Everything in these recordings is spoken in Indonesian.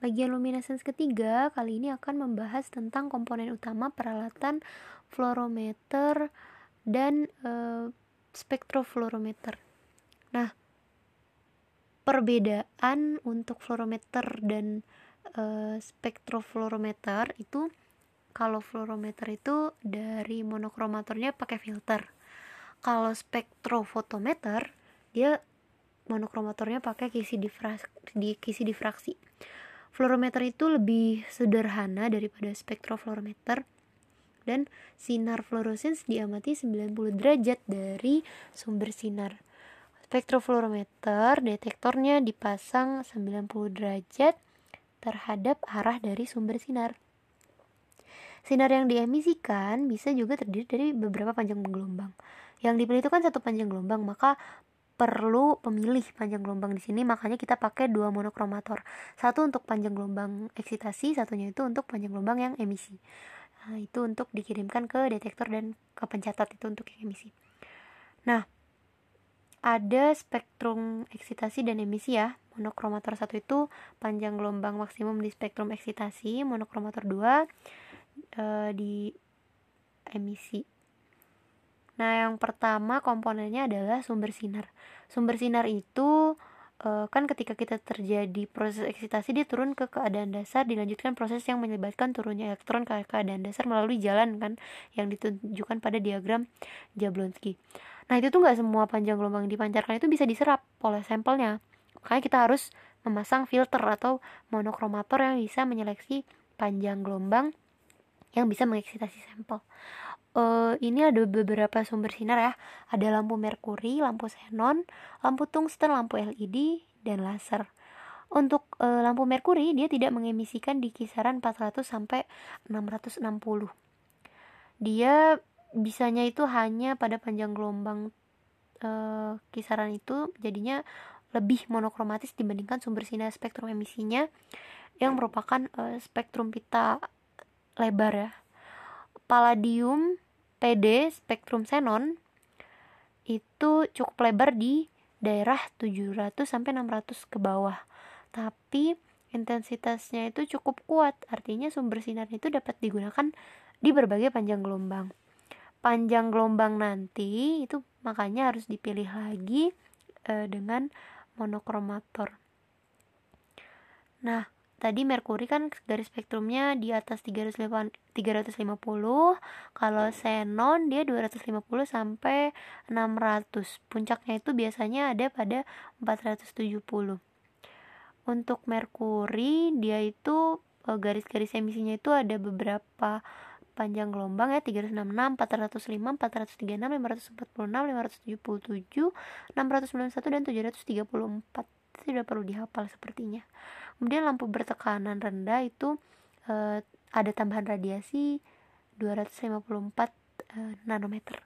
Bagian luminescence ketiga kali ini akan membahas tentang komponen utama peralatan fluorometer dan e, spektrofluorometer. Nah, perbedaan untuk fluorometer dan e, spektrofluorometer itu kalau fluorometer itu dari monokromatornya pakai filter. Kalau spektrofotometer dia monokromatornya pakai kisi difraksi, di kisi difraksi. Fluorometer itu lebih sederhana daripada spektrofluorometer dan sinar fluorescence diamati 90 derajat dari sumber sinar. Spektrofluorometer detektornya dipasang 90 derajat terhadap arah dari sumber sinar. Sinar yang diemisikan bisa juga terdiri dari beberapa panjang gelombang. Yang dipilih itu kan satu panjang gelombang, maka perlu pemilih panjang gelombang di sini makanya kita pakai dua monokromator satu untuk panjang gelombang eksitasi satunya itu untuk panjang gelombang yang emisi. Nah, itu untuk dikirimkan ke detektor dan ke pencatat itu untuk yang emisi. Nah ada spektrum eksitasi dan emisi ya. Monokromator satu itu panjang gelombang maksimum di spektrum eksitasi monokromator dua e, di emisi Nah, yang pertama komponennya adalah sumber sinar. Sumber sinar itu uh, kan ketika kita terjadi proses eksitasi dia turun ke keadaan dasar dilanjutkan proses yang menyebabkan turunnya elektron ke keadaan dasar melalui jalan kan yang ditunjukkan pada diagram Jablonski. Nah, itu tuh nggak semua panjang gelombang dipancarkan itu bisa diserap oleh sampelnya. Makanya kita harus memasang filter atau monokromator yang bisa menyeleksi panjang gelombang yang bisa mengeksitasi sampel uh, ini ada beberapa sumber sinar ya. Ada lampu merkuri, lampu xenon, lampu tungsten, lampu LED, dan laser. Untuk uh, lampu merkuri dia tidak mengemisikan di kisaran 400 sampai 660. Dia bisanya itu hanya pada panjang gelombang uh, kisaran itu jadinya lebih monokromatis dibandingkan sumber sinar spektrum emisinya yang merupakan uh, spektrum pita lebar ya palladium PD spektrum xenon itu cukup lebar di daerah 700 sampai 600 ke bawah. Tapi intensitasnya itu cukup kuat, artinya sumber sinar itu dapat digunakan di berbagai panjang gelombang. Panjang gelombang nanti itu makanya harus dipilih lagi e, dengan monokromator. Nah, tadi merkuri kan garis spektrumnya di atas 350 kalau xenon dia 250 sampai 600 puncaknya itu biasanya ada pada 470 untuk merkuri dia itu eh, garis-garis emisinya itu ada beberapa panjang gelombang ya 366, 405, 436, 546, 577, 691 dan 734 sudah perlu dihafal sepertinya. Kemudian lampu bertekanan rendah itu e, ada tambahan radiasi 254 e, eh, nanometer.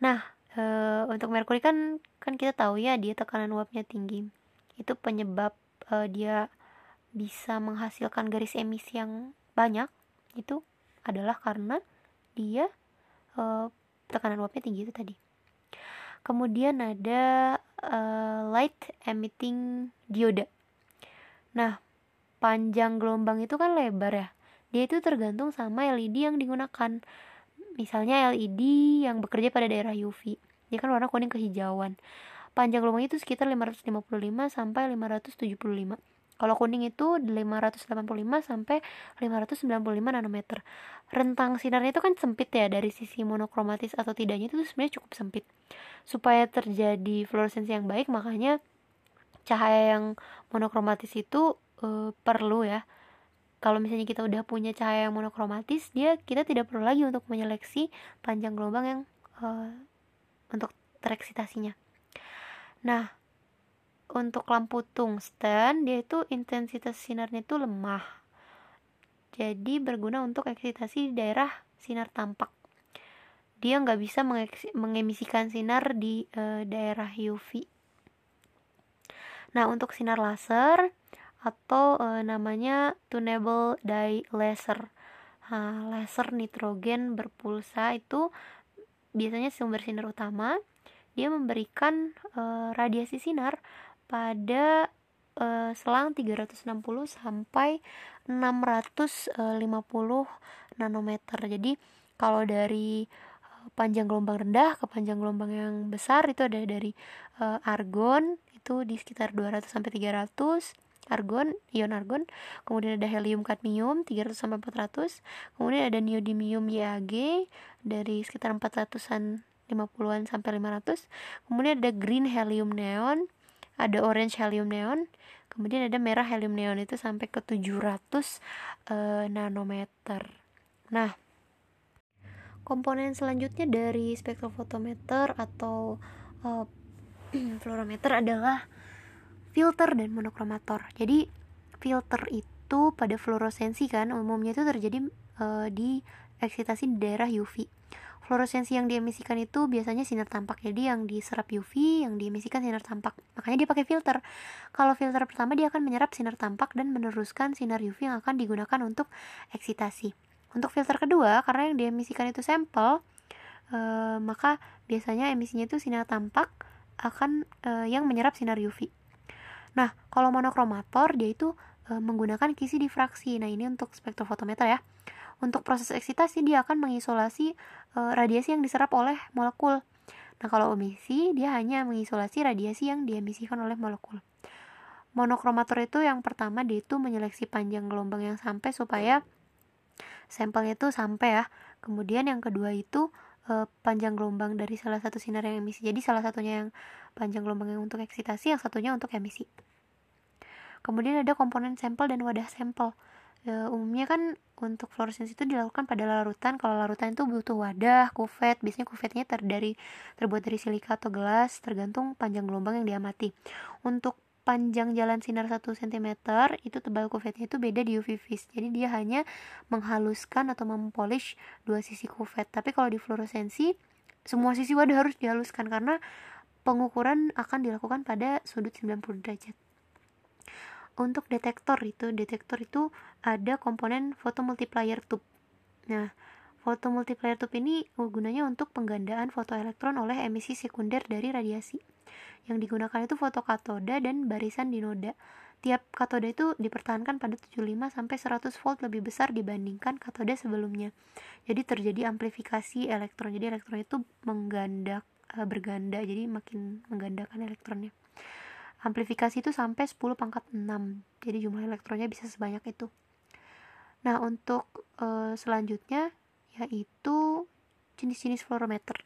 Nah e, untuk merkuri kan kan kita tahu ya dia tekanan uapnya tinggi. Itu penyebab e, dia bisa menghasilkan garis emisi yang banyak. Itu adalah karena dia e, tekanan uapnya tinggi itu tadi kemudian ada uh, light emitting diode nah panjang gelombang itu kan lebar ya. Dia itu tergantung sama LED yang digunakan. Misalnya LED yang bekerja pada daerah UV dia kan warna kuning kehijauan. Panjang gelombang itu sekitar 555 sampai 575 kalau kuning itu 585 sampai 595 nanometer. Rentang sinarnya itu kan sempit ya dari sisi monokromatis atau tidaknya itu sebenarnya cukup sempit. Supaya terjadi fluoresensi yang baik makanya cahaya yang monokromatis itu e, perlu ya. Kalau misalnya kita udah punya cahaya yang monokromatis, dia kita tidak perlu lagi untuk menyeleksi panjang gelombang yang e, untuk tereksitasinya. Nah, untuk lampu tungsten dia itu intensitas sinarnya itu lemah. Jadi berguna untuk eksitasi di daerah sinar tampak. Dia nggak bisa mengemisikan sinar di e, daerah UV nah untuk sinar laser atau e, namanya tunable dye laser. Nah, laser nitrogen berpulsa itu biasanya sumber sinar utama. Dia memberikan e, radiasi sinar pada uh, selang 360 sampai 650 nanometer. Jadi kalau dari panjang gelombang rendah ke panjang gelombang yang besar itu ada dari uh, argon itu di sekitar 200 sampai 300 argon, ion argon, kemudian ada helium kadmium 300 sampai 400, kemudian ada neodymium YAG dari sekitar 400-an 50-an sampai 500, kemudian ada green helium neon, ada orange helium neon, kemudian ada merah helium neon itu sampai ke 700 uh, nanometer. Nah, komponen selanjutnya dari spektrofotometer atau uh, fluorometer adalah filter dan monokromator. Jadi filter itu pada fluoresensi kan umumnya itu terjadi uh, di eksitasi di daerah UV. Fluoresensi yang diemisikan itu biasanya sinar tampak. Jadi yang diserap UV, yang diemisikan sinar tampak. Makanya dia pakai filter. Kalau filter pertama dia akan menyerap sinar tampak dan meneruskan sinar UV yang akan digunakan untuk eksitasi. Untuk filter kedua, karena yang diemisikan itu sampel, e, maka biasanya emisinya itu sinar tampak akan e, yang menyerap sinar UV. Nah, kalau monokromator dia itu e, menggunakan kisi difraksi. Nah, ini untuk spektrofotometer ya. Untuk proses eksitasi dia akan mengisolasi e, radiasi yang diserap oleh molekul. Nah, kalau emisi dia hanya mengisolasi radiasi yang diemisikan oleh molekul. Monokromator itu yang pertama dia itu menyeleksi panjang gelombang yang sampai supaya sampelnya itu sampai ya kemudian yang kedua itu e, panjang gelombang dari salah satu sinar yang emisi jadi salah satunya yang panjang gelombang yang untuk eksitasi yang satunya untuk emisi kemudian ada komponen sampel dan wadah sampel e, umumnya kan untuk fluoresensi itu dilakukan pada larutan. Kalau larutan itu butuh wadah kuvet biasanya kuvetnya ter dari terbuat dari silika atau gelas tergantung panjang gelombang yang diamati. Untuk panjang jalan sinar 1 cm itu tebal kuvetnya itu beda di UV vis jadi dia hanya menghaluskan atau mempolish dua sisi kuvet tapi kalau di fluoresensi semua sisi wadah harus dihaluskan karena pengukuran akan dilakukan pada sudut 90 derajat untuk detektor itu detektor itu ada komponen fotomultiplier tube nah fotomultiplier tube ini gunanya untuk penggandaan fotoelektron oleh emisi sekunder dari radiasi yang digunakan itu fotokatoda dan barisan dinoda. Tiap katoda itu dipertahankan pada 75 sampai 100 volt lebih besar dibandingkan katoda sebelumnya. Jadi terjadi amplifikasi elektron. Jadi elektron itu menggandak uh, berganda jadi makin menggandakan elektronnya. Amplifikasi itu sampai 10 pangkat 6. Jadi jumlah elektronnya bisa sebanyak itu. Nah, untuk uh, selanjutnya yaitu jenis-jenis fluorometer.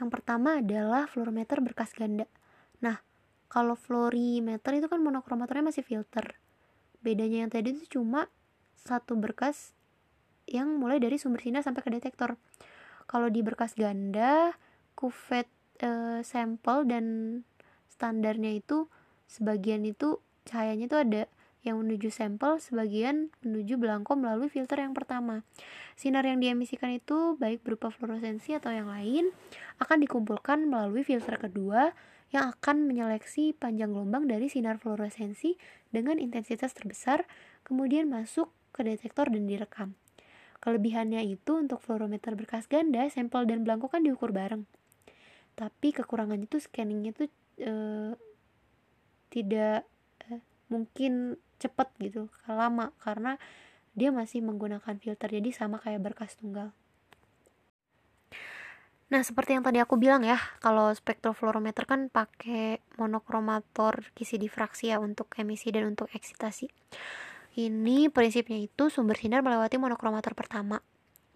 Yang pertama adalah fluorometer berkas ganda. Nah, kalau fluorimeter itu kan monokromatornya masih filter. Bedanya yang tadi itu cuma satu berkas yang mulai dari sumber sinar sampai ke detektor. Kalau di berkas ganda, kuvet e, sampel dan standarnya itu sebagian itu cahayanya itu ada yang menuju sampel, sebagian menuju belangko melalui filter yang pertama. Sinar yang diemisikan itu baik berupa fluoresensi atau yang lain akan dikumpulkan melalui filter kedua yang akan menyeleksi panjang gelombang dari sinar fluoresensi dengan intensitas terbesar, kemudian masuk ke detektor dan direkam. Kelebihannya itu untuk fluorometer berkas ganda, sampel dan belangko kan diukur bareng. Tapi kekurangannya itu scanningnya itu e, tidak e, mungkin cepet gitu lama karena dia masih menggunakan filter jadi sama kayak berkas tunggal Nah, seperti yang tadi aku bilang ya, kalau spektrofluorometer kan pakai monokromator kisi difraksi ya untuk emisi dan untuk eksitasi. Ini prinsipnya itu sumber sinar melewati monokromator pertama.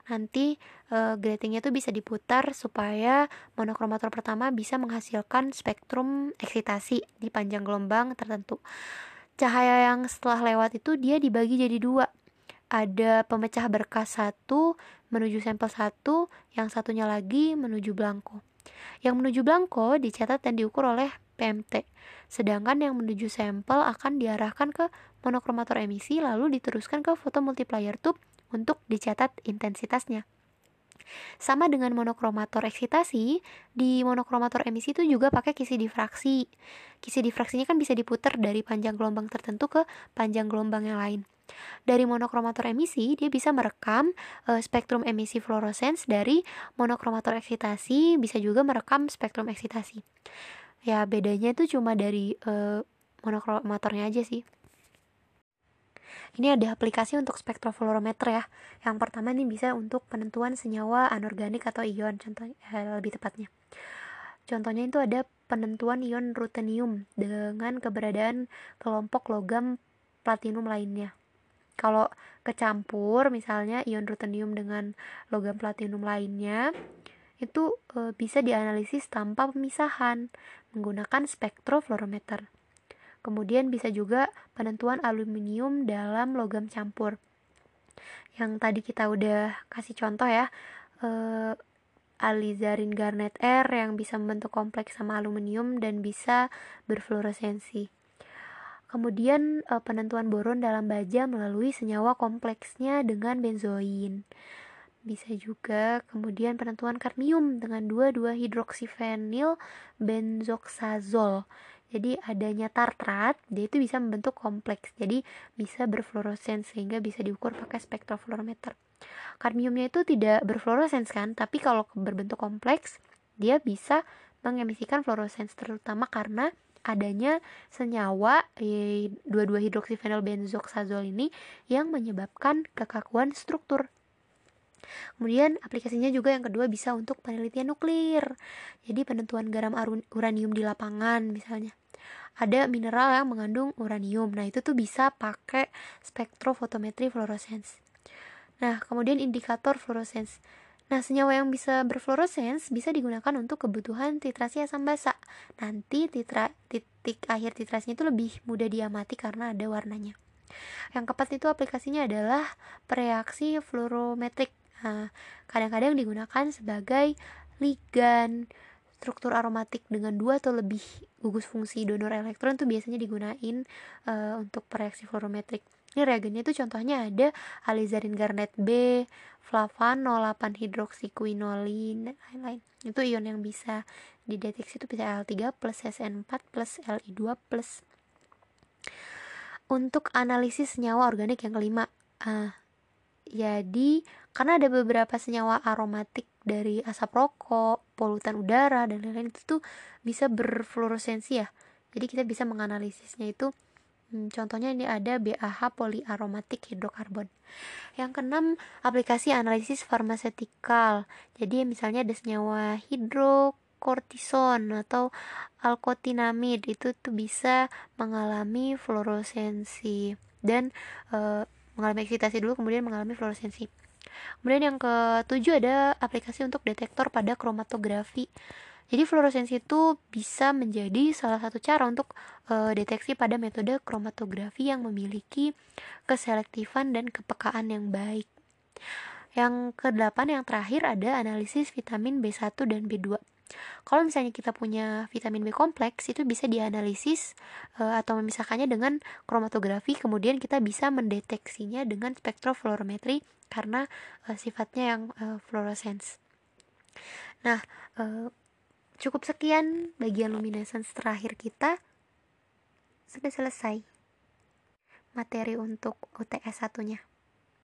Nanti e, gratingnya tuh bisa diputar supaya monokromator pertama bisa menghasilkan spektrum eksitasi di panjang gelombang tertentu. Cahaya yang setelah lewat itu dia dibagi jadi dua. Ada pemecah berkas satu menuju sampel satu yang satunya lagi menuju blanko yang menuju blanko dicatat dan diukur oleh PMT sedangkan yang menuju sampel akan diarahkan ke monokromator emisi lalu diteruskan ke foto multiplier tube untuk dicatat intensitasnya sama dengan monokromator eksitasi, di monokromator emisi itu juga pakai kisi difraksi. Kisi difraksinya kan bisa diputar dari panjang gelombang tertentu ke panjang gelombang yang lain. Dari monokromator emisi, dia bisa merekam uh, spektrum emisi fluorescence dari monokromator eksitasi, bisa juga merekam spektrum eksitasi. ya bedanya itu cuma dari uh, monokromatornya aja sih ini ada aplikasi untuk spektrofluorometer ya. Yang pertama ini bisa untuk penentuan senyawa anorganik atau ion, contohnya eh, lebih tepatnya. Contohnya itu ada penentuan ion rutenium dengan keberadaan kelompok logam platinum lainnya. Kalau kecampur misalnya ion rutenium dengan logam platinum lainnya, itu e, bisa dianalisis tanpa pemisahan menggunakan spektrofluorometer. Kemudian bisa juga penentuan aluminium dalam logam campur. Yang tadi kita udah kasih contoh ya, eh, alizarin garnet R yang bisa membentuk kompleks sama aluminium dan bisa berfluoresensi. Kemudian eh, penentuan boron dalam baja melalui senyawa kompleksnya dengan benzoin. Bisa juga kemudian penentuan kadmium dengan 2,2 hidroksifenil benzoxazol jadi adanya tartrat dia itu bisa membentuk kompleks. Jadi bisa berfluoresen sehingga bisa diukur pakai spektrofluorometer. Kadmiumnya itu tidak berfluoresens kan tapi kalau berbentuk kompleks dia bisa mengemisikan fluoresens terutama karena adanya senyawa e, 22 hidroksifenol benzoxazol ini yang menyebabkan kekakuan struktur Kemudian aplikasinya juga yang kedua bisa untuk penelitian nuklir. Jadi penentuan garam uranium di lapangan misalnya. Ada mineral yang mengandung uranium. Nah, itu tuh bisa pakai spektrofotometri fluorescence. Nah, kemudian indikator fluorescence. Nah, senyawa yang bisa berfluorescence bisa digunakan untuk kebutuhan titrasi asam basa. Nanti titra, titik akhir titrasinya itu lebih mudah diamati karena ada warnanya. Yang keempat itu aplikasinya adalah reaksi fluorometrik Nah, kadang-kadang digunakan sebagai ligan struktur aromatik dengan dua atau lebih gugus fungsi donor elektron itu biasanya digunain uh, untuk reaksi fluorometrik. Ini reagennya itu contohnya ada alizarin garnet B, flavanol 8 hidroksikuinolin, lain-lain. Itu ion yang bisa dideteksi itu bisa L3 plus SN4 plus Li2 plus. Untuk analisis senyawa organik yang kelima, uh, jadi karena ada beberapa senyawa aromatik dari asap rokok, polutan udara dan lain-lain itu tuh bisa berfluoresensi ya. Jadi kita bisa menganalisisnya itu hmm, contohnya ini ada BAH poliaromatik hidrokarbon. Yang keenam, aplikasi analisis farmasetikal. Jadi misalnya ada senyawa hidrokortison atau alkotinamid itu tuh bisa mengalami fluoresensi dan e, mengalami eksitasi dulu kemudian mengalami fluoresensi. Kemudian yang ketujuh ada aplikasi untuk detektor pada kromatografi. Jadi fluoresensi itu bisa menjadi salah satu cara untuk e, deteksi pada metode kromatografi yang memiliki keselektifan dan kepekaan yang baik. Yang kedelapan yang terakhir ada analisis vitamin B1 dan B2. Kalau misalnya kita punya vitamin B kompleks itu bisa dianalisis e, atau memisahkannya dengan kromatografi kemudian kita bisa mendeteksinya dengan spektrofluorometri karena e, sifatnya yang e, fluorescence. Nah, e, cukup sekian bagian luminescence terakhir kita sudah selesai materi untuk UTS satunya.